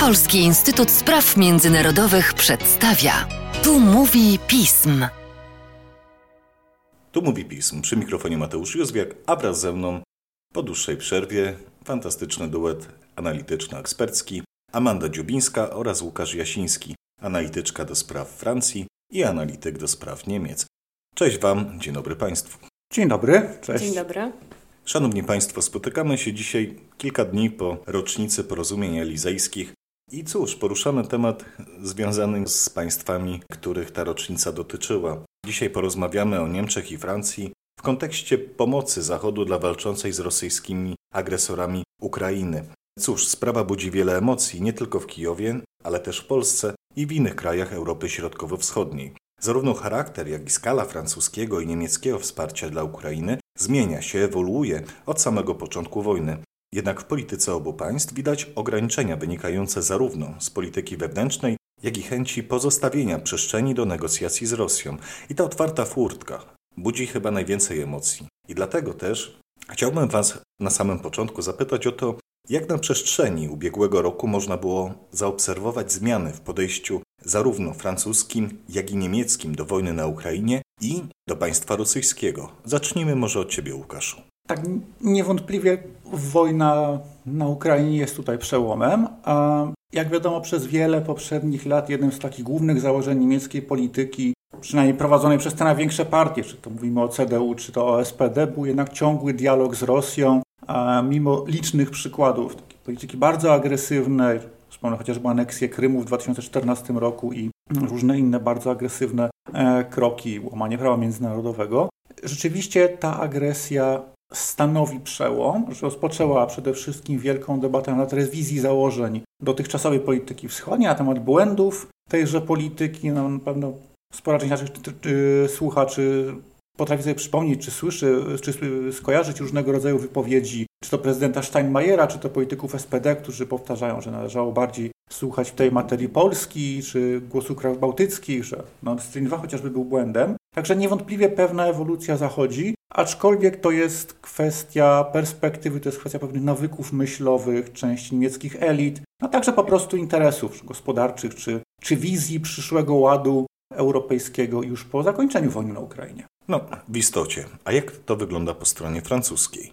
Polski Instytut Spraw Międzynarodowych przedstawia. Tu mówi pism. Tu mówi pism. Przy mikrofonie Mateusz Józwiak, a wraz ze mną po dłuższej przerwie fantastyczny duet analityczno-ekspercki Amanda Dziubińska oraz Łukasz Jasiński, analityczka do spraw Francji i analityk do spraw Niemiec. Cześć Wam, dzień dobry Państwu. Dzień dobry, cześć. Dzień dobry. Szanowni Państwo, spotykamy się dzisiaj kilka dni po rocznicy porozumień elizejskich i cóż, poruszamy temat związany z państwami, których ta rocznica dotyczyła. Dzisiaj porozmawiamy o Niemczech i Francji w kontekście pomocy Zachodu dla walczącej z rosyjskimi agresorami Ukrainy. Cóż, sprawa budzi wiele emocji nie tylko w Kijowie, ale też w Polsce i w innych krajach Europy Środkowo-Wschodniej. Zarówno charakter, jak i skala francuskiego i niemieckiego wsparcia dla Ukrainy zmienia się, ewoluuje od samego początku wojny. Jednak w polityce obu państw widać ograniczenia wynikające zarówno z polityki wewnętrznej, jak i chęci pozostawienia przestrzeni do negocjacji z Rosją. I ta otwarta furtka budzi chyba najwięcej emocji. I dlatego też chciałbym Was na samym początku zapytać o to, jak na przestrzeni ubiegłego roku można było zaobserwować zmiany w podejściu zarówno francuskim, jak i niemieckim do wojny na Ukrainie i do państwa rosyjskiego? Zacznijmy może od Ciebie, Łukaszu. Tak, niewątpliwie wojna na Ukrainie jest tutaj przełomem. A jak wiadomo, przez wiele poprzednich lat jednym z takich głównych założeń niemieckiej polityki, przynajmniej prowadzonej przez te największe partie, czy to mówimy o CDU, czy to o SPD, był jednak ciągły dialog z Rosją, a mimo licznych przykładów polityki bardzo agresywnej, wspomnę chociażby aneksję Krymu w 2014 roku i różne inne bardzo agresywne e, kroki, łamanie prawa międzynarodowego. Rzeczywiście ta agresja stanowi przełom, że rozpoczęła przede wszystkim wielką debatę na telewizji założeń dotychczasowej polityki wschodniej na temat błędów tejże polityki. No, na pewno spora część naszych słuchaczy potrafi sobie przypomnieć, czy słyszy, czy skojarzyć różnego rodzaju wypowiedzi, czy to prezydenta Steinmeiera, czy to polityków SPD, którzy powtarzają, że należało bardziej słuchać w tej materii Polski, czy głosu krajów bałtyckich, że Nord Stream 2 chociażby był błędem. Także niewątpliwie pewna ewolucja zachodzi, aczkolwiek to jest kwestia perspektywy, to jest kwestia pewnych nawyków myślowych części niemieckich elit, a także po prostu interesów gospodarczych, czy, czy wizji przyszłego ładu europejskiego już po zakończeniu wojny na Ukrainie. No, w istocie. A jak to wygląda po stronie francuskiej?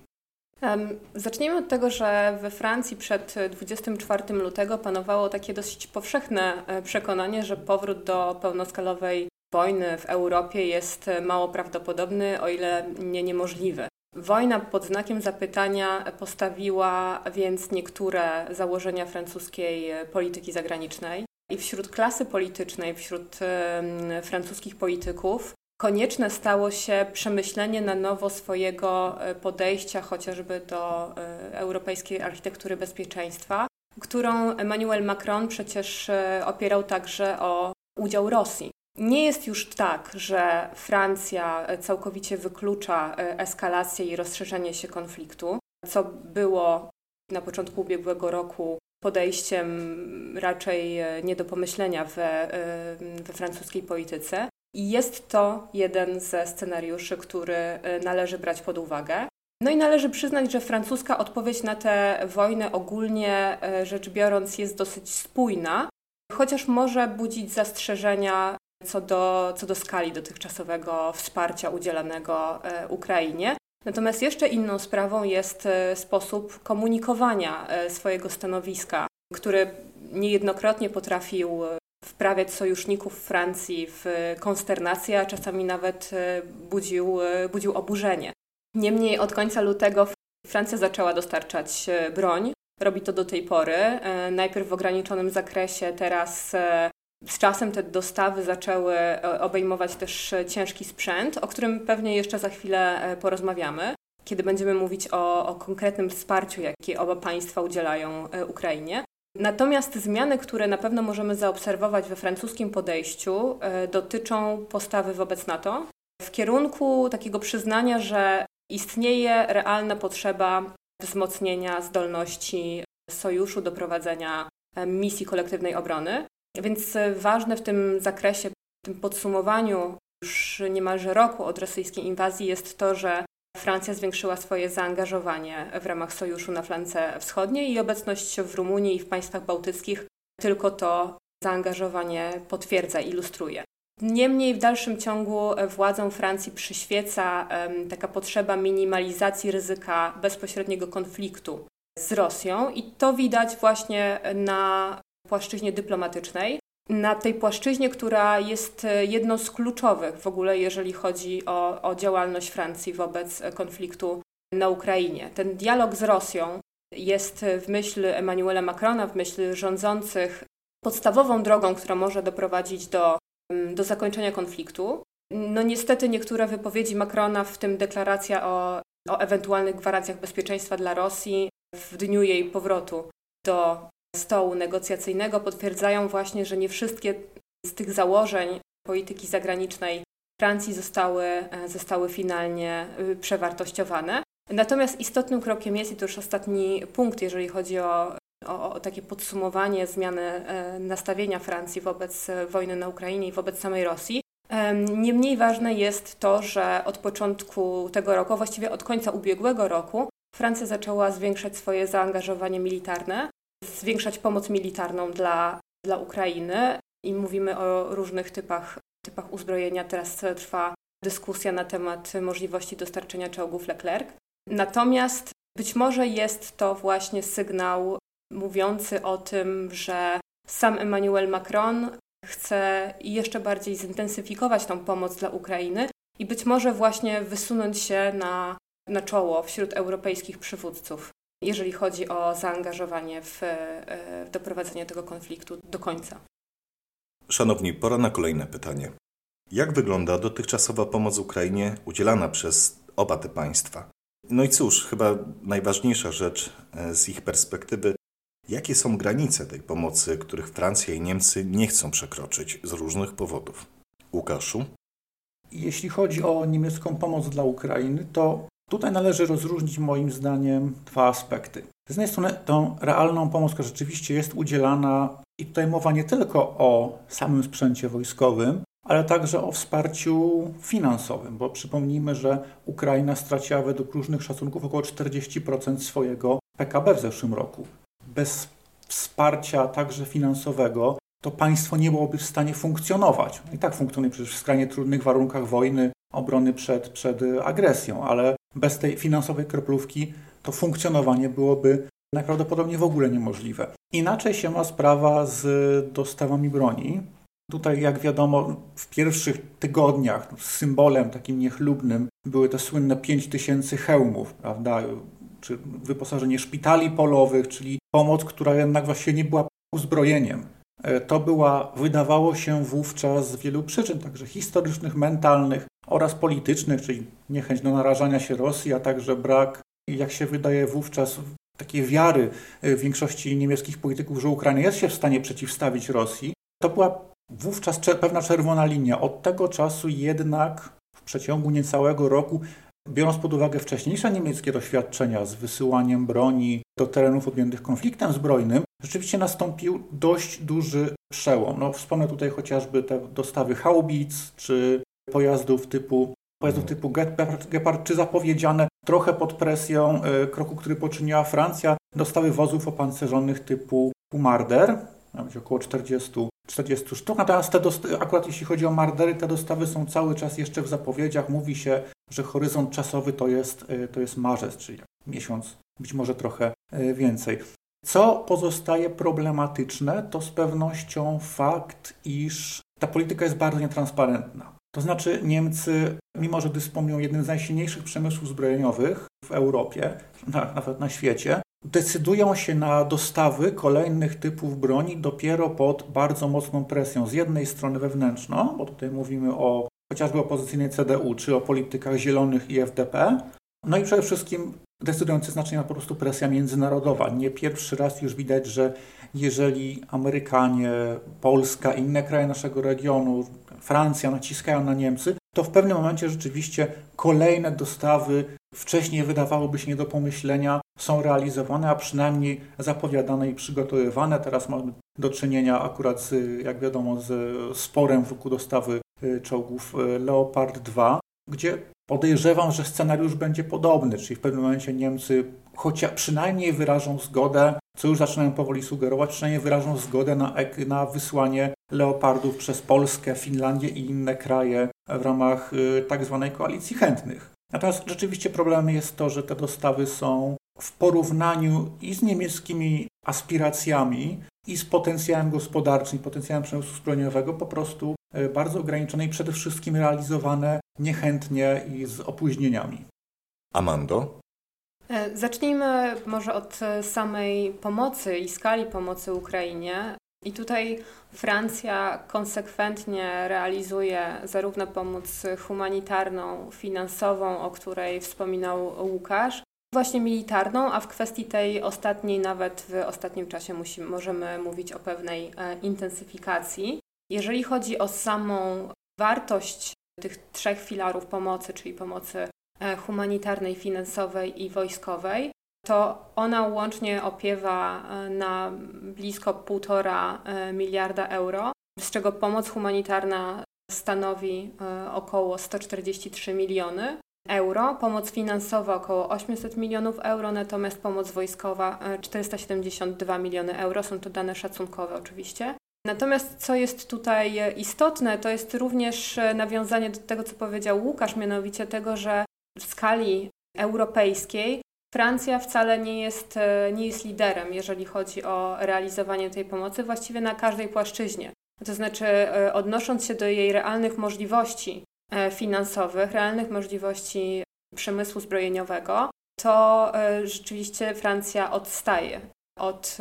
Zacznijmy od tego, że we Francji przed 24 lutego panowało takie dosyć powszechne e, przekonanie, że powrót do pełnoskalowej wojny w Europie jest mało prawdopodobny, o ile nie niemożliwy. Wojna pod znakiem zapytania postawiła więc niektóre założenia francuskiej polityki zagranicznej. I wśród klasy politycznej, wśród francuskich polityków konieczne stało się przemyślenie na nowo swojego e, podejścia chociażby do e, europejskiej architektury bezpieczeństwa, którą Emmanuel Macron przecież e, opierał także o udział Rosji. Nie jest już tak, że Francja całkowicie wyklucza eskalację i rozszerzenie się konfliktu, co było na początku ubiegłego roku podejściem raczej nie do pomyślenia we, we francuskiej polityce. I jest to jeden ze scenariuszy, który y, należy brać pod uwagę. No i należy przyznać, że francuska odpowiedź na tę wojnę ogólnie y, rzecz biorąc jest dosyć spójna, chociaż może budzić zastrzeżenia co do, co do skali dotychczasowego wsparcia udzielanego y, Ukrainie. Natomiast jeszcze inną sprawą jest sposób komunikowania swojego stanowiska, który niejednokrotnie potrafił wprawiać sojuszników Francji w konsternację, a czasami nawet e, budził, e, budził oburzenie. Niemniej od końca lutego Francja zaczęła dostarczać e, broń. Robi to do tej pory. Najpierw w ograniczonym zakresie, teraz z czasem te dostawy zaczęły obejmować też ciężki sprzęt, o którym pewnie jeszcze za chwilę porozmawiamy, kiedy będziemy mówić o, o konkretnym wsparciu, jakie oba państwa udzielają Ukrainie. Natomiast zmiany, które na pewno możemy zaobserwować we francuskim podejściu, e, dotyczą postawy wobec NATO w kierunku takiego przyznania, że istnieje realna potrzeba wzmocnienia zdolności sojuszu do prowadzenia e, misji kolektywnej obrony. Więc ważne w tym zakresie, w tym podsumowaniu już niemalże roku od rosyjskiej inwazji jest to, że Francja zwiększyła swoje zaangażowanie w ramach sojuszu na flance wschodniej i obecność w Rumunii i w państwach bałtyckich tylko to zaangażowanie potwierdza, ilustruje. Niemniej w dalszym ciągu władzom Francji przyświeca taka potrzeba minimalizacji ryzyka bezpośredniego konfliktu z Rosją i to widać właśnie na płaszczyźnie dyplomatycznej. Na tej płaszczyźnie, która jest jedną z kluczowych w ogóle, jeżeli chodzi o, o działalność Francji wobec konfliktu na Ukrainie. Ten dialog z Rosją jest w myśl Emmanuela Macrona, w myśl rządzących, podstawową drogą, która może doprowadzić do, do zakończenia konfliktu. No niestety niektóre wypowiedzi Macrona, w tym deklaracja o, o ewentualnych gwarancjach bezpieczeństwa dla Rosji w dniu jej powrotu do stołu negocjacyjnego, potwierdzają właśnie, że nie wszystkie z tych założeń polityki zagranicznej Francji zostały, zostały finalnie y, przewartościowane. Natomiast istotnym krokiem jest, i to już ostatni punkt, jeżeli chodzi o, o, o takie podsumowanie zmiany e, nastawienia Francji wobec e, wojny na Ukrainie i wobec samej Rosji. Niemniej ważne jest to, że od początku tego roku, właściwie od końca ubiegłego roku, Francja zaczęła zwiększać swoje zaangażowanie militarne, zwiększać pomoc militarną dla, dla Ukrainy i mówimy o różnych typach, typach uzbrojenia. Teraz trwa dyskusja na temat możliwości dostarczenia czołgów Leclerc. Natomiast być może jest to właśnie sygnał mówiący o tym, że sam Emmanuel Macron chce jeszcze bardziej zintensyfikować tą pomoc dla Ukrainy i być może właśnie wysunąć się na, na czoło wśród europejskich przywódców, jeżeli chodzi o zaangażowanie w, e, w doprowadzenie tego konfliktu do końca. Szanowni, pora na kolejne pytanie. Jak wygląda dotychczasowa pomoc Ukrainie udzielana przez oba te państwa? No i cóż, chyba najważniejsza rzecz e, z ich perspektywy, jakie są granice tej pomocy, których Francja i Niemcy nie chcą przekroczyć z różnych powodów. Łukaszu? Jeśli chodzi o niemiecką pomoc dla Ukrainy, to tutaj należy rozróżnić moim zdaniem dwa aspekty. Z jednej strony tą realną pomoc, która rzeczywiście jest udzielana, i tutaj mowa nie tylko o samym sprzęcie wojskowym, ale także o wsparciu finansowym, bo przypomnijmy, że Ukraina straciła według różnych szacunków około 40% swojego PKB w zeszłym roku. Bez wsparcia także finansowego to państwo nie byłoby w stanie funkcjonować. I tak funkcjonuje przecież w skrajnie trudnych warunkach wojny, obrony przed, przed agresją, ale bez tej finansowej kroplówki to funkcjonowanie byłoby najprawdopodobniej w ogóle niemożliwe. Inaczej się ma sprawa z dostawami broni. Tutaj, jak wiadomo, w pierwszych tygodniach symbolem takim niechlubnym były te słynne 5000 hełmów, prawda? Czy wyposażenie szpitali polowych, czyli pomoc, która jednak właściwie nie była uzbrojeniem. E, to była, wydawało się wówczas z wielu przyczyn, także historycznych, mentalnych oraz politycznych, czyli niechęć do narażania się Rosji, a także brak, jak się wydaje wówczas, takiej wiary e, większości niemieckich polityków, że Ukraina jest się w stanie przeciwstawić Rosji. To była wówczas pewna czerwona linia. Od tego czasu jednak w przeciągu niecałego roku, biorąc pod uwagę wcześniejsze niemieckie doświadczenia z wysyłaniem broni do terenów objętych konfliktem zbrojnym, rzeczywiście nastąpił dość duży przełom. No, wspomnę tutaj chociażby te dostawy haubic czy pojazdów typu pojazdów typu Gepard, czy zapowiedziane trochę pod presją y, kroku, który poczyniła Francja, dostawy wozów opancerzonych typu Marder, miał około 40 40 sztuk. Natomiast te akurat jeśli chodzi o mardery, te dostawy są cały czas jeszcze w zapowiedziach. Mówi się, że horyzont czasowy to jest, e, to jest marzec, czyli miesiąc, być może trochę e, więcej. Co pozostaje problematyczne, to z pewnością fakt, iż ta polityka jest bardzo nietransparentna. To znaczy Niemcy, mimo że dysponują jednym z najsilniejszych przemysłów zbrojeniowych w Europie, nawet na świecie, decydują się na dostawy kolejnych typów broni dopiero pod bardzo mocną presją. Z jednej strony wewnętrzną, bo tutaj mówimy o chociażby opozycyjnej CDU, czy o politykach zielonych i FDP, no i przede wszystkim decydujące znaczenie ma po prostu presja międzynarodowa. Nie pierwszy raz już widać, że jeżeli Amerykanie, Polska, inne kraje naszego regionu, Francja naciskają na Niemcy, to w pewnym momencie rzeczywiście kolejne dostawy wcześniej wydawałoby się nie do pomyślenia, są realizowane, a przynajmniej zapowiadane i przygotowywane. Teraz mamy do czynienia akurat, z, jak wiadomo, z sporem wokół dostawy y, czołgów y, Leopard 2, gdzie Podejrzewam, że scenariusz będzie podobny, czyli w pewnym momencie Niemcy chociaż przynajmniej wyrażą zgodę, co już zaczynają powoli sugerować, przynajmniej wyrażą zgodę na, na wysłanie leopardów przez Polskę, Finlandię i inne kraje w ramach y, tak zwanej koalicji chętnych. Natomiast rzeczywiście problemem jest to, że te dostawy są w porównaniu i z niemieckimi aspiracjami, i z potencjałem gospodarczym, potencjałem przemysłu zbrojeniowego po prostu y, bardzo ograniczone i przede wszystkim realizowane niechętnie i z opóźnieniami. Amando? E, zacznijmy może od samej pomocy i skali pomocy Ukrainie. I tutaj Francja konsekwentnie realizuje zarówno pomoc humanitarną, finansową, o której wspominał Łukasz, właśnie militarną, a w kwestii tej ostatniej nawet w ostatnim czasie musimy, możemy mówić o pewnej e, intensyfikacji. Jeżeli chodzi o samą wartość tych trzech filarów pomocy, czyli pomocy humanitarnej, finansowej i wojskowej, to ona łącznie opiewa e, na blisko 1,5 miliarda euro, z czego pomoc humanitarna stanowi około 143 miliony, euro, pomoc finansowa około 800 milionów euro, natomiast pomoc wojskowa 472 e, miliony euro. Są to dane szacunkowe oczywiście. Natomiast co jest tutaj istotne, to jest również e, nawiązanie do tego, co powiedział Łukasz, mianowicie tego, że w skali europejskiej Francja wcale nie jest, e, nie jest liderem, jeżeli chodzi o realizowanie tej pomocy, właściwie na każdej płaszczyźnie. To znaczy, odnosząc się do jej realnych możliwości, E, finansowych, realnych możliwości przemysłu zbrojeniowego, to e, rzeczywiście Francja odstaje od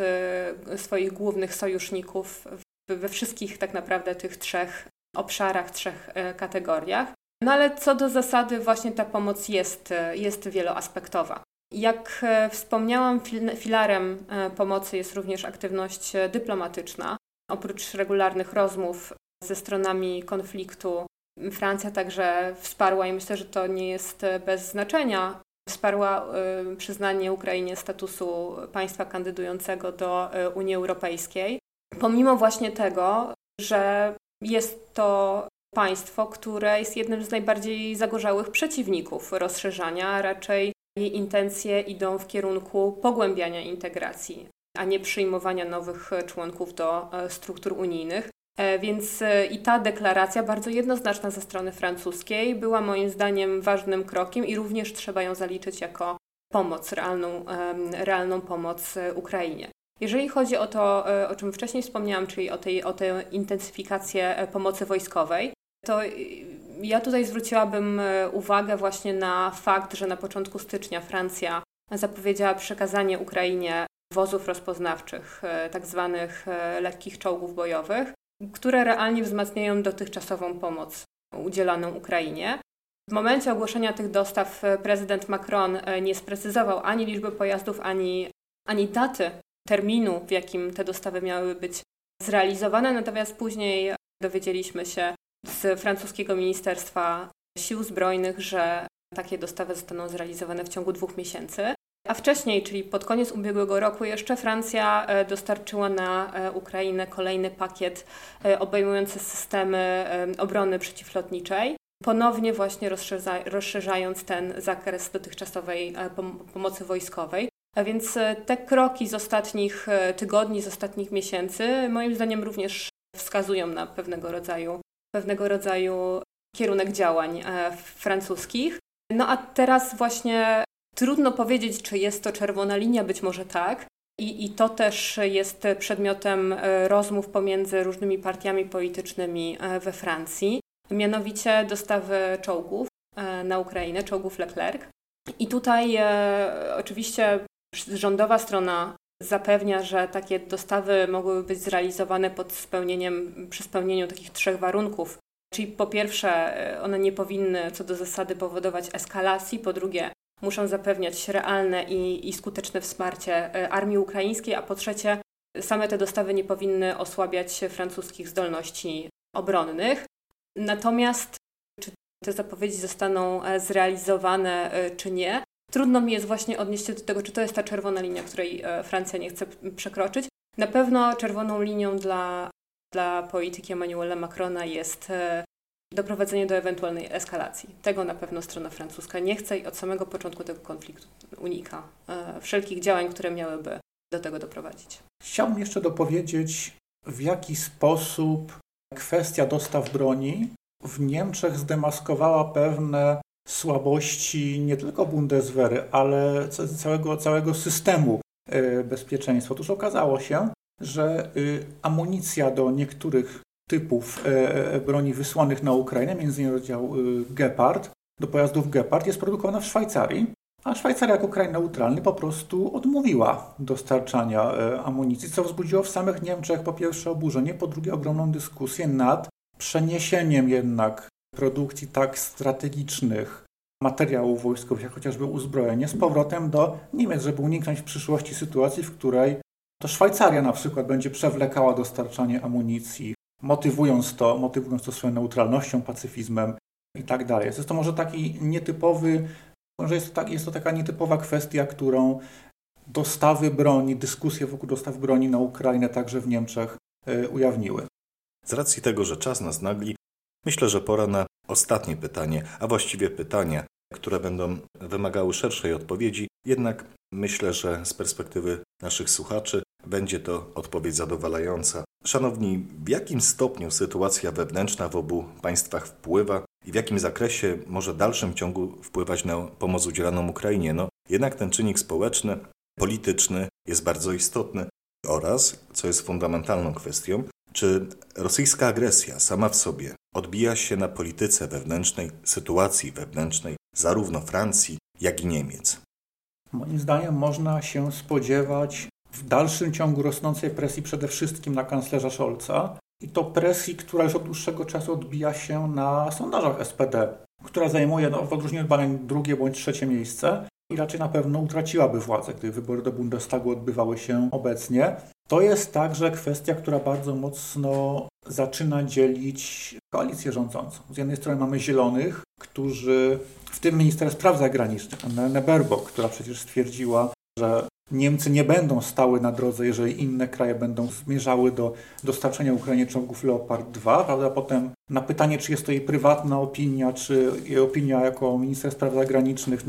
e, swoich głównych sojuszników we wszystkich tak naprawdę tych trzech obszarach, trzech kategoriach. No ale co do zasady, właśnie ta pomoc jest, jest wieloaspektowa. Jak wspomniałam, filarem pomocy jest również aktywność dyplomatyczna. Oprócz regularnych rozmów ze stronami konfliktu Francja także wsparła i myślę, że to nie jest bez znaczenia. Wsparła przyznanie Ukrainie statusu państwa kandydującego do Unii Europejskiej, pomimo właśnie tego, że jest to państwo, które jest jednym z najbardziej zagorzałych przeciwników rozszerzania, raczej jej intencje idą w kierunku pogłębiania integracji, a nie przyjmowania nowych członków do y, struktur unijnych. E, więc e, i ta deklaracja, bardzo jednoznaczna ze strony francuskiej, była moim zdaniem ważnym krokiem i również trzeba ją zaliczyć jako pomoc, realną, realną pomoc e, Ukrainie. Jeżeli chodzi o to, o czym wcześniej wspomniałam, czyli o, tej, o tę intensyfikację pomocy wojskowej, to ja tutaj zwróciłabym uwagę właśnie na fakt, że na początku stycznia Francja zapowiedziała przekazanie Ukrainie wozów rozpoznawczych, tak zwanych lekkich czołgów bojowych, które realnie wzmacniają dotychczasową pomoc udzielaną Ukrainie. W momencie ogłoszenia tych dostaw e, prezydent Macron e, nie sprecyzował ani liczby pojazdów, ani, ani daty terminu, w jakim te dostawy miały być zrealizowane, natomiast później dowiedzieliśmy się z francuskiego Ministerstwa Sił Zbrojnych, że takie dostawy zostaną zrealizowane w ciągu dwóch miesięcy. A wcześniej, czyli pod koniec ubiegłego roku, jeszcze Francja e, dostarczyła na e, Ukrainę kolejny pakiet e, obejmujący systemy obrony przeciwlotniczej ponownie właśnie rozszerzając ten zakres dotychczasowej pomocy wojskowej. A więc te kroki z ostatnich tygodni, z ostatnich miesięcy, moim zdaniem również wskazują na pewnego rodzaju, pewnego rodzaju kierunek działań francuskich. No a teraz właśnie Trudno powiedzieć, czy jest to czerwona linia, być może tak. I, I to też jest przedmiotem e, rozmów pomiędzy różnymi partiami politycznymi e, we Francji, mianowicie dostawy czołgów e, na Ukrainę, czołgów Leclerc. I tutaj e, oczywiście rządowa strona zapewnia, że takie dostawy mogłyby być zrealizowane pod spełnieniem, przy spełnieniu takich trzech warunków. Czyli po pierwsze, one nie powinny co do zasady powodować eskalacji, po drugie, muszą zapewniać realne i, i skuteczne wsparcie e, armii ukraińskiej, a po trzecie, same te dostawy nie powinny osłabiać francuskich zdolności obronnych. Natomiast, czy te zapowiedzi zostaną e, zrealizowane, e, czy nie, trudno mi jest właśnie odnieść się do tego, czy to jest ta czerwona linia, której Francja nie chce przekroczyć. Na pewno czerwoną linią dla, dla polityki Emmanuela Macrona jest doprowadzenie do ewentualnej eskalacji. Tego na pewno strona francuska nie chce i od samego początku tego konfliktu unika e, wszelkich działań, które miałyby do tego doprowadzić. Chciałbym jeszcze dopowiedzieć, w jaki sposób kwestia dostaw broni w Niemczech zdemaskowała pewne słabości nie tylko Bundeswehry, ale całego, całego systemu e, bezpieczeństwa. Otóż okazało się, że y, amunicja do niektórych typów e, e, broni wysłanych na Ukrainę, między innymi oddział y, Gepard, do pojazdów Gepard jest produkowana w Szwajcarii, a Szwajcaria jako kraj neutralny po prostu odmówiła dostarczania amunicji, co wzbudziło w samych Niemczech po pierwsze oburzenie, po drugie ogromną dyskusję nad przeniesieniem jednak produkcji tak strategicznych materiałów wojskowych, jak chociażby uzbrojenie, z powrotem do Niemiec, żeby uniknąć w przyszłości sytuacji, w której to Szwajcaria na przykład będzie przewlekała dostarczanie amunicji, motywując to, motywując to swoją neutralnością, pacyfizmem i tak dalej. Jest to może taki nietypowy, może jest to, tak, jest to taka nietypowa kwestia, którą dostawy broni, dyskusje wokół dostaw broni na Ukrainę także w Niemczech y, ujawniły. Z racji tego, że czas nas nagli, myślę, że pora na ostatnie pytanie, a właściwie pytania, które będą wymagały szerszej odpowiedzi, jednak myślę, że z perspektywy naszych słuchaczy będzie to odpowiedź zadowalająca. Szanowni, w jakim stopniu sytuacja wewnętrzna w obu państwach wpływa i w jakim zakresie może w dalszym ciągu wpływać na pomoc udzielaną Ukrainie? No, jednak ten czynnik społeczny, polityczny jest bardzo istotny oraz, co jest fundamentalną kwestią, czy rosyjska agresja sama w sobie odbija się na polityce wewnętrznej, sytuacji wewnętrznej zarówno Francji, jak i Niemiec? Moim zdaniem można się spodziewać w dalszym ciągu rosnącej presji przede wszystkim na kanclerza Scholza i to presji, która już od dłuższego czasu odbija się na sondażach SPD, która zajmuje no, w odróżnieniu od badań drugie bądź trzecie miejsce raczej na pewno utraciłaby władzę, gdy wybory do Bundestagu odbywały się obecnie. To jest także kwestia, która bardzo mocno zaczyna dzielić koalicję rządzącą. Z jednej strony mamy Zielonych, którzy, w tym minister spraw zagranicznych, Annalena Baerbock, która przecież stwierdziła, że Niemcy nie będą stały na drodze, jeżeli inne kraje będą zmierzały do dostarczenia Ukrainie czołgów Leopard 2, prawda? Potem na pytanie, czy jest to jej prywatna opinia, czy jej opinia jako minister spraw zagranicznych,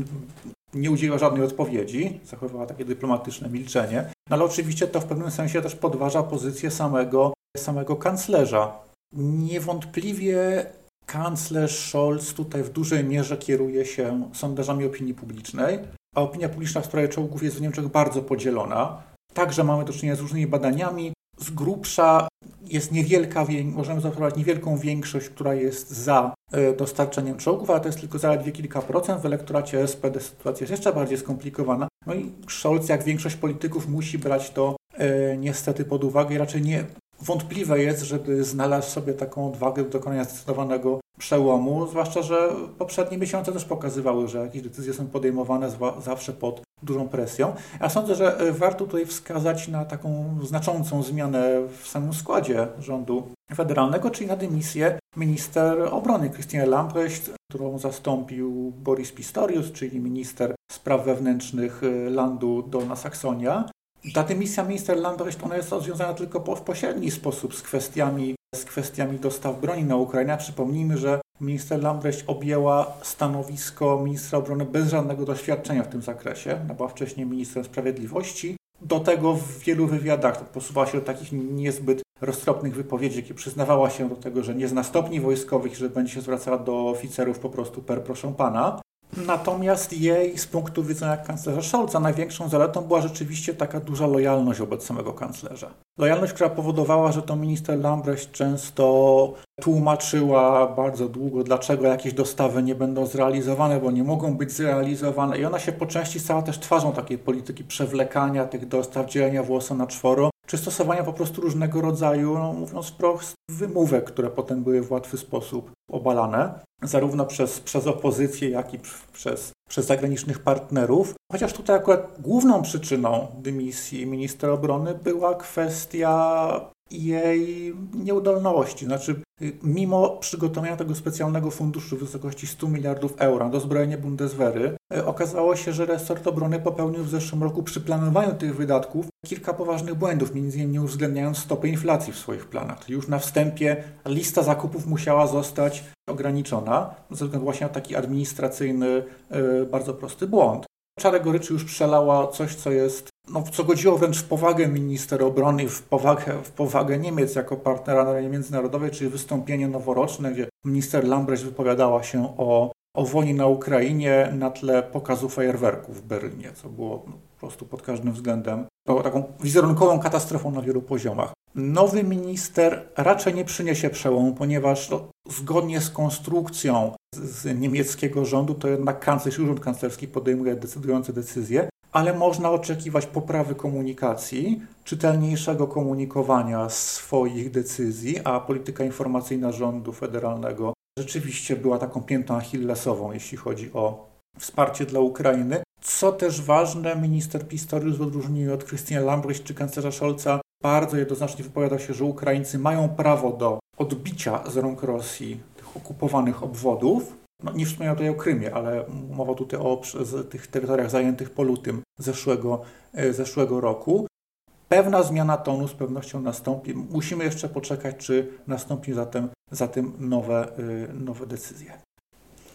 nie udzieliła żadnej odpowiedzi, zachowała takie dyplomatyczne milczenie. No ale oczywiście to w pewnym sensie też podważa pozycję samego, samego kanclerza. Niewątpliwie kanclerz Scholz tutaj w dużej mierze kieruje się sondażami opinii publicznej, a opinia publiczna w sprawie czołgów jest w Niemczech bardzo podzielona. Także mamy do czynienia z różnymi badaniami. Z grubsza jest niewielka, możemy zaobserwować niewielką większość, która jest za e, dostarczeniem czołgów, ale to jest tylko zaledwie kilka procent. W elektoracie SPD sytuacja jest jeszcze bardziej skomplikowana. No i Scholz, jak większość polityków, musi brać to e, niestety pod uwagę i raczej nie wątpliwe jest, żeby znalazł sobie taką odwagę do dokonania zdecydowanego przełomu, zwłaszcza, że poprzednie miesiące też pokazywały, że jakieś decyzje są podejmowane zawsze pod dużą presją. Ja sądzę, że e, warto tutaj wskazać na taką znaczącą zmianę w samym składzie rządu federalnego, czyli na dymisję minister obrony Christine Lamprecht, którą zastąpił Boris Pistorius, czyli minister spraw wewnętrznych e, landu Dolna Saksonia. Ta dymisja minister Lamprecht ona jest związana tylko w pośredni sposób z kwestiami z kwestiami dostaw broni na Ukrainę. Przypomnijmy, że minister Lambrecht objęła stanowisko ministra obrony bez żadnego doświadczenia w tym zakresie. Ona była wcześniej ministrem sprawiedliwości. Do tego w wielu wywiadach posuwała się do takich niezbyt roztropnych wypowiedzi, jakie przyznawała się do tego, że nie zna stopni wojskowych, że będzie się zwracała do oficerów po prostu per proszę pana. Natomiast jej z punktu widzenia kanclerza Scholza największą zaletą była rzeczywiście taka duża lojalność wobec samego kanclerza. Lojalność, która powodowała, że to minister Lambrecht często tłumaczyła bardzo długo, dlaczego jakieś dostawy nie będą zrealizowane, bo nie mogą być zrealizowane i ona się po części stała też twarzą takiej polityki przewlekania tych dostaw, dzielenia włosa na czworo, czy stosowania po prostu różnego rodzaju, no, mówiąc wprost, wymówek, które potem były w łatwy sposób obalane, zarówno przez, przez opozycję, jak i przez, przez zagranicznych partnerów. Chociaż tutaj akurat główną przyczyną dymisji ministra obrony była kwestia jej nieudolności. Znaczy, mimo przygotowania tego specjalnego funduszu w wysokości 100 miliardów euro na dozbrojenie Bundeswehry, e, okazało się, że resort obrony popełnił w zeszłym roku przy planowaniu tych wydatków kilka poważnych błędów, m.in. nie uwzględniając stopy inflacji w swoich planach. Już na wstępie lista zakupów musiała zostać ograniczona ze względu właśnie na taki administracyjny, e, bardzo prosty błąd. Czarę goryczy już przelała coś, co jest, no, co godziło wręcz w powagę minister obrony, w powagę, w powagę Niemiec jako partnera na arenie międzynarodowej, czyli wystąpienie noworoczne, gdzie minister Lambrecht wypowiadała się o, o wojnie na Ukrainie na tle pokazu fajerwerków w Berlinie, co było no, prostu pod każdym względem taką wizerunkową katastrofą na wielu poziomach. Nowy minister raczej nie przyniesie przełomu, ponieważ no, zgodnie z konstrukcją z niemieckiego rządu, to jednak kanclerz i urząd kanclerski podejmuje decydujące decyzje, ale można oczekiwać poprawy komunikacji, czytelniejszego komunikowania swoich decyzji, a polityka informacyjna rządu federalnego rzeczywiście była taką piętą achillesową, jeśli chodzi o wsparcie dla Ukrainy. Co też ważne, minister Pistorius w odróżnieniu od Christiana Lambrecht czy kanclerza Scholza bardzo jednoznacznie wypowiadał się, że Ukraińcy mają prawo do odbicia z rąk Rosji tych okupowanych obwodów. No, nie wspomniał tutaj o Krymie, ale mowa tutaj o tych terytoriach zajętych po lutym zeszłego, e, zeszłego roku. Pewna zmiana tonu z pewnością nastąpi. Musimy jeszcze poczekać, czy nastąpi zatem, zatem nowe, e, nowe decyzje.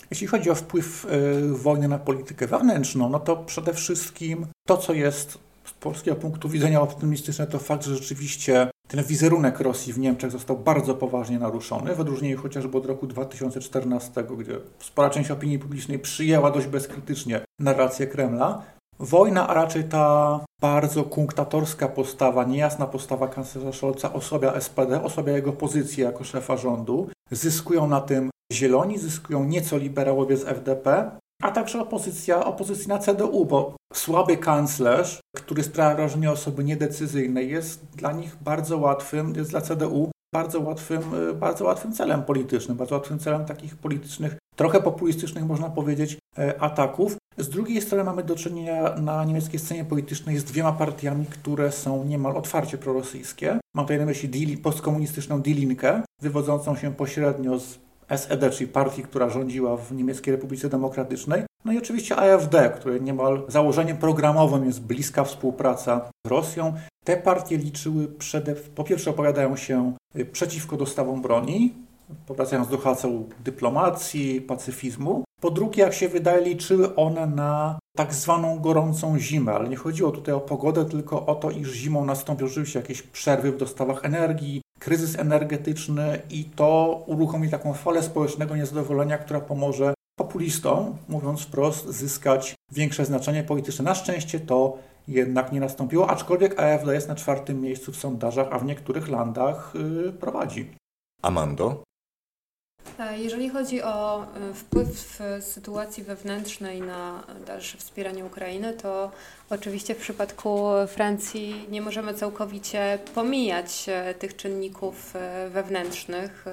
Jeśli chodzi o wpływ e, wojny na politykę wewnętrzną, no to przede wszystkim to, co jest z polskiego punktu widzenia optymistyczne, to fakt, że rzeczywiście ten wizerunek Rosji w Niemczech został bardzo poważnie naruszony, w odróżnieniu chociażby od roku 2014, gdzie spora część opinii publicznej przyjęła dość bezkrytycznie narrację Kremla. Wojna, a raczej ta bardzo kunktatorska postawa, niejasna postawa kanclerza Scholza osłabia SPD, osłabia jego pozycję jako szefa rządu. Zyskują na tym zieloni, zyskują nieco liberałowie z FDP, a także opozycja, opozycja na CDU, bo słaby kanclerz, który sprawia wrażenie osoby niedecyzyjnej, jest dla nich bardzo łatwym, jest dla CDU bardzo łatwym, bardzo łatwym celem politycznym, bardzo łatwym celem takich politycznych, trochę populistycznych, można powiedzieć, e, ataków. Z drugiej strony mamy do czynienia na niemieckiej scenie politycznej z dwiema partiami, które są niemal otwarcie prorosyjskie. Mam tutaj na myśli postkomunistyczną Die Linke, wywodzącą się pośrednio z SED, czyli partii, która rządziła w Niemieckiej Republice Demokratycznej. No i oczywiście AfD, które niemal założeniem programowym jest bliska współpraca z Rosją. Te partie liczyły przede, po pierwsze opowiadają się y, przeciwko dostawom broni, powracając do haseł dyplomacji, pacyfizmu. Po drugie, jak się wydaje, liczyły one na tak zwaną gorącą zimę, ale nie chodziło tutaj o pogodę, tylko o to, iż zimą nastąpią rzeczywiście jakieś przerwy w dostawach energii, kryzys energetyczny i to uruchomi taką falę społecznego niezadowolenia, która pomoże populistom, mówiąc wprost, zyskać większe znaczenie polityczne. Na szczęście to jednak nie nastąpiło, aczkolwiek AfD jest na czwartym miejscu w sondażach, a w niektórych landach yy, prowadzi. Amando? E, jeżeli chodzi o e, wpływ sytuacji wewnętrznej na dalsze wspieranie Ukrainy, to oczywiście w przypadku Francji nie możemy całkowicie pomijać e, tych czynników wewnętrznych,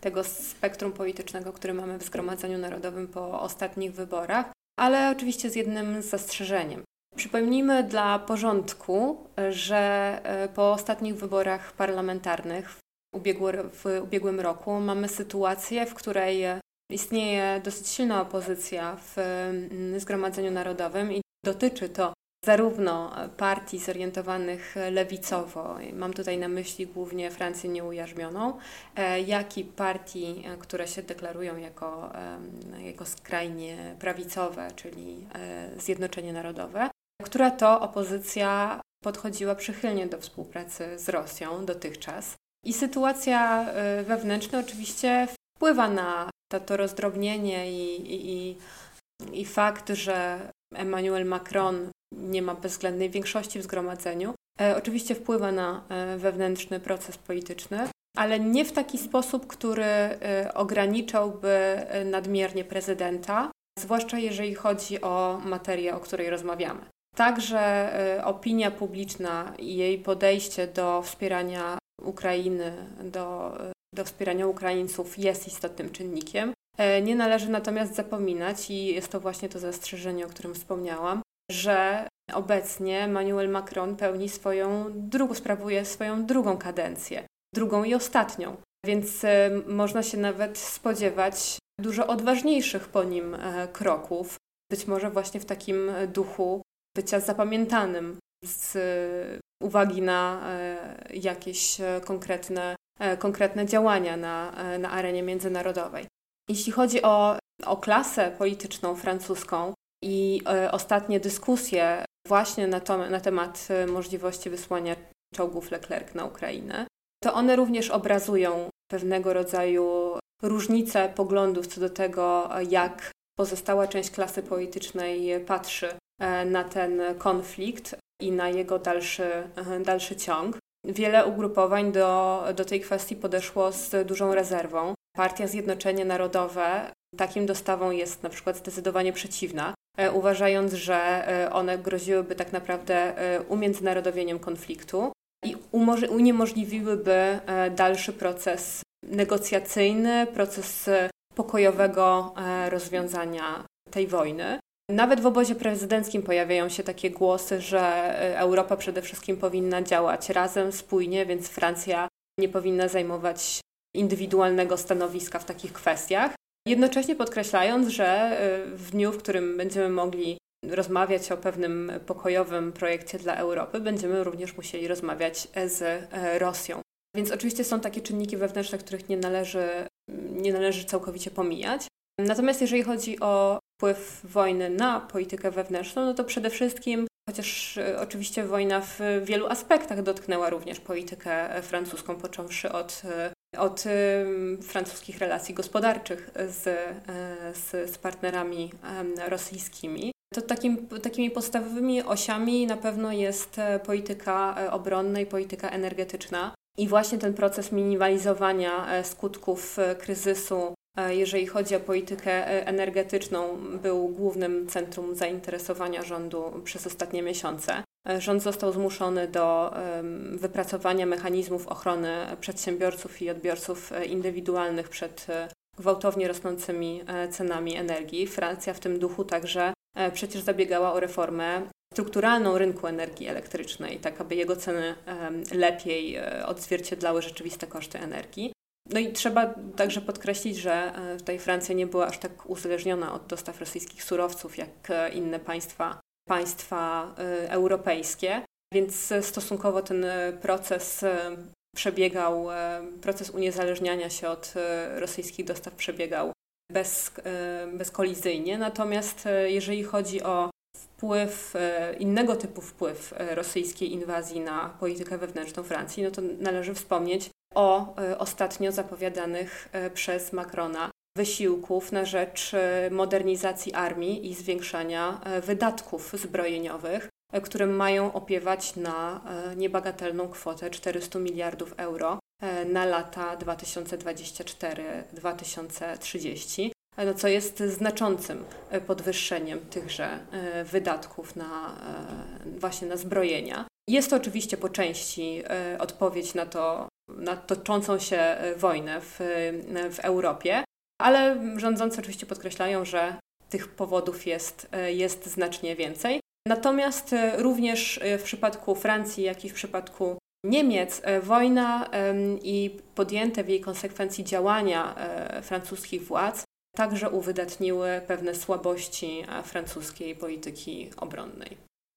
tego spektrum politycznego, które mamy w Zgromadzeniu Narodowym po ostatnich wyborach, ale oczywiście z jednym zastrzeżeniem. Przypomnijmy dla porządku, że po ostatnich wyborach parlamentarnych w ubiegłym roku mamy sytuację, w której istnieje dosyć silna opozycja w mm, Zgromadzeniu Narodowym i dotyczy to zarówno partii zorientowanych lewicowo, mam tutaj na myśli głównie Francję nieujarzmioną, e, jak i partii, które się deklarują jako, jako skrajnie prawicowe, czyli e, Zjednoczenie Narodowe, która to opozycja podchodziła przychylnie do współpracy z Rosją dotychczas. I sytuacja y, wewnętrzna oczywiście wpływa na to, to rozdrobnienie i, i, i fakt, że Emmanuel Macron nie ma bezwzględnej większości w zgromadzeniu, e, oczywiście wpływa na e, wewnętrzny proces polityczny, ale nie w taki sposób, który e, ograniczałby nadmiernie prezydenta, zwłaszcza jeżeli chodzi o materię, o której rozmawiamy. Także opinia publiczna i jej podejście do wspierania Ukrainy do, do wspierania Ukraińców jest istotnym czynnikiem. E, nie należy natomiast zapominać, i jest to właśnie to zastrzeżenie, o którym wspomniałam, że obecnie Emmanuel Macron pełni swoją drugą, sprawuje swoją drugą kadencję, drugą i ostatnią. więc e, można się nawet spodziewać dużo odważniejszych po nim e, kroków, być może właśnie w takim duchu bycia zapamiętanym z uwagi na jakieś konkretne, konkretne działania na, na arenie międzynarodowej. Jeśli chodzi o, o klasę polityczną francuską i ostatnie dyskusje właśnie na, to, na temat możliwości wysłania czołgów Leclerc na Ukrainę, to one również obrazują pewnego rodzaju różnice poglądów co do tego, jak pozostała część klasy politycznej patrzy e, na ten konflikt i na jego dalszy, e, dalszy ciąg. Wiele ugrupowań do, do tej kwestii podeszło z dużą rezerwą. Partia Zjednoczenie Narodowe takim dostawą jest na przykład zdecydowanie przeciwna, e, uważając, że one groziłyby tak naprawdę umiędzynarodowieniem konfliktu i uniemożliwiłyby e, dalszy proces negocjacyjny, proces e, pokojowego e, rozwiązania tej wojny. Nawet w obozie prezydenckim pojawiają się takie głosy, że Europa przede wszystkim powinna działać razem, spójnie, więc Francja nie powinna zajmować indywidualnego stanowiska w takich kwestiach. Jednocześnie podkreślając, że w dniu, w którym będziemy mogli rozmawiać o pewnym pokojowym projekcie dla Europy, będziemy również musieli rozmawiać z e, Rosją. Więc oczywiście są takie czynniki wewnętrzne, których nie należy, nie należy całkowicie pomijać. Natomiast jeżeli chodzi o wpływ wojny na politykę wewnętrzną, no to przede wszystkim, chociaż e, oczywiście wojna w wielu aspektach dotknęła również politykę francuską, począwszy od, e, od francuskich relacji gospodarczych z, z, z partnerami rosyjskimi, to takim, takimi podstawowymi osiami na pewno jest e, polityka e, obronna i polityka energetyczna. I właśnie ten proces minimalizowania e, skutków kryzysu, jeżeli chodzi o politykę energetyczną, był głównym centrum zainteresowania rządu przez ostatnie miesiące. Rząd został zmuszony do wypracowania mechanizmów ochrony przedsiębiorców i odbiorców indywidualnych przed gwałtownie rosnącymi cenami energii. Francja w tym duchu także E, przecież zabiegała o reformę strukturalną rynku energii elektrycznej, tak aby jego ceny lepiej e, odzwierciedlały rzeczywiste koszty energii. No i trzeba także podkreślić, że e, tutaj Francja nie była aż tak uzależniona od dostaw rosyjskich surowców jak inne państwa, państwa europejskie, więc stosunkowo ten proces przebiegał, proces uniezależniania się od rosyjskich dostaw przebiegał bez, e, bezkolizyjnie. Natomiast e, jeżeli chodzi o wpływ, e, innego typu wpływ rosyjskiej inwazji na politykę wewnętrzną Francji, no to należy wspomnieć o ostatnio zapowiadanych przez Macrona wysiłków na rzecz modernizacji armii i zwiększania wydatków zbrojeniowych, które mają opiewać na niebagatelną kwotę 400 miliardów euro E, na lata 2024-2030, no co jest znaczącym e, podwyższeniem tychże e, wydatków na, właśnie na zbrojenia. Jest to oczywiście po części odpowiedź na, to, na toczącą się wojnę w, w Europie, ale rządzący oczywiście podkreślają, że tych powodów jest, jest znacznie więcej. Natomiast również w przypadku Francji, jak i w przypadku Niemiec e, wojna i podjęte w jej konsekwencji działania e, francuskich władz także uwydatniły pewne słabości e, francuskiej polityki obronnej.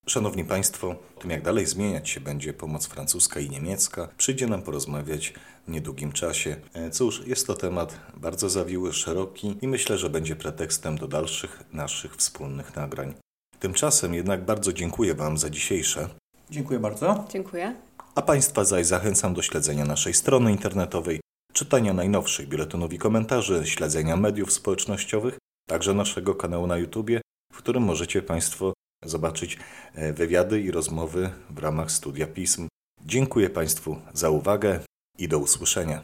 Szanowni Państwo, o tym jak dalej zmieniać się będzie pomoc francuska i niemiecka, przyjdzie nam porozmawiać w niedługim czasie. Cóż, jest to temat bardzo zawiły, szeroki i myślę, że będzie pretekstem do dalszych naszych wspólnych nagrań. Tymczasem jednak bardzo dziękuję Wam za dzisiejsze. Dziękuję bardzo. Dziękuję a Państwa zaś zachęcam do śledzenia naszej strony internetowej, czytania najnowszych biuletynów i komentarzy, śledzenia mediów społecznościowych, także naszego kanału na YouTube, w którym możecie Państwo zobaczyć e, wywiady i rozmowy w ramach studia pism. Dziękuję Państwu za uwagę i do usłyszenia.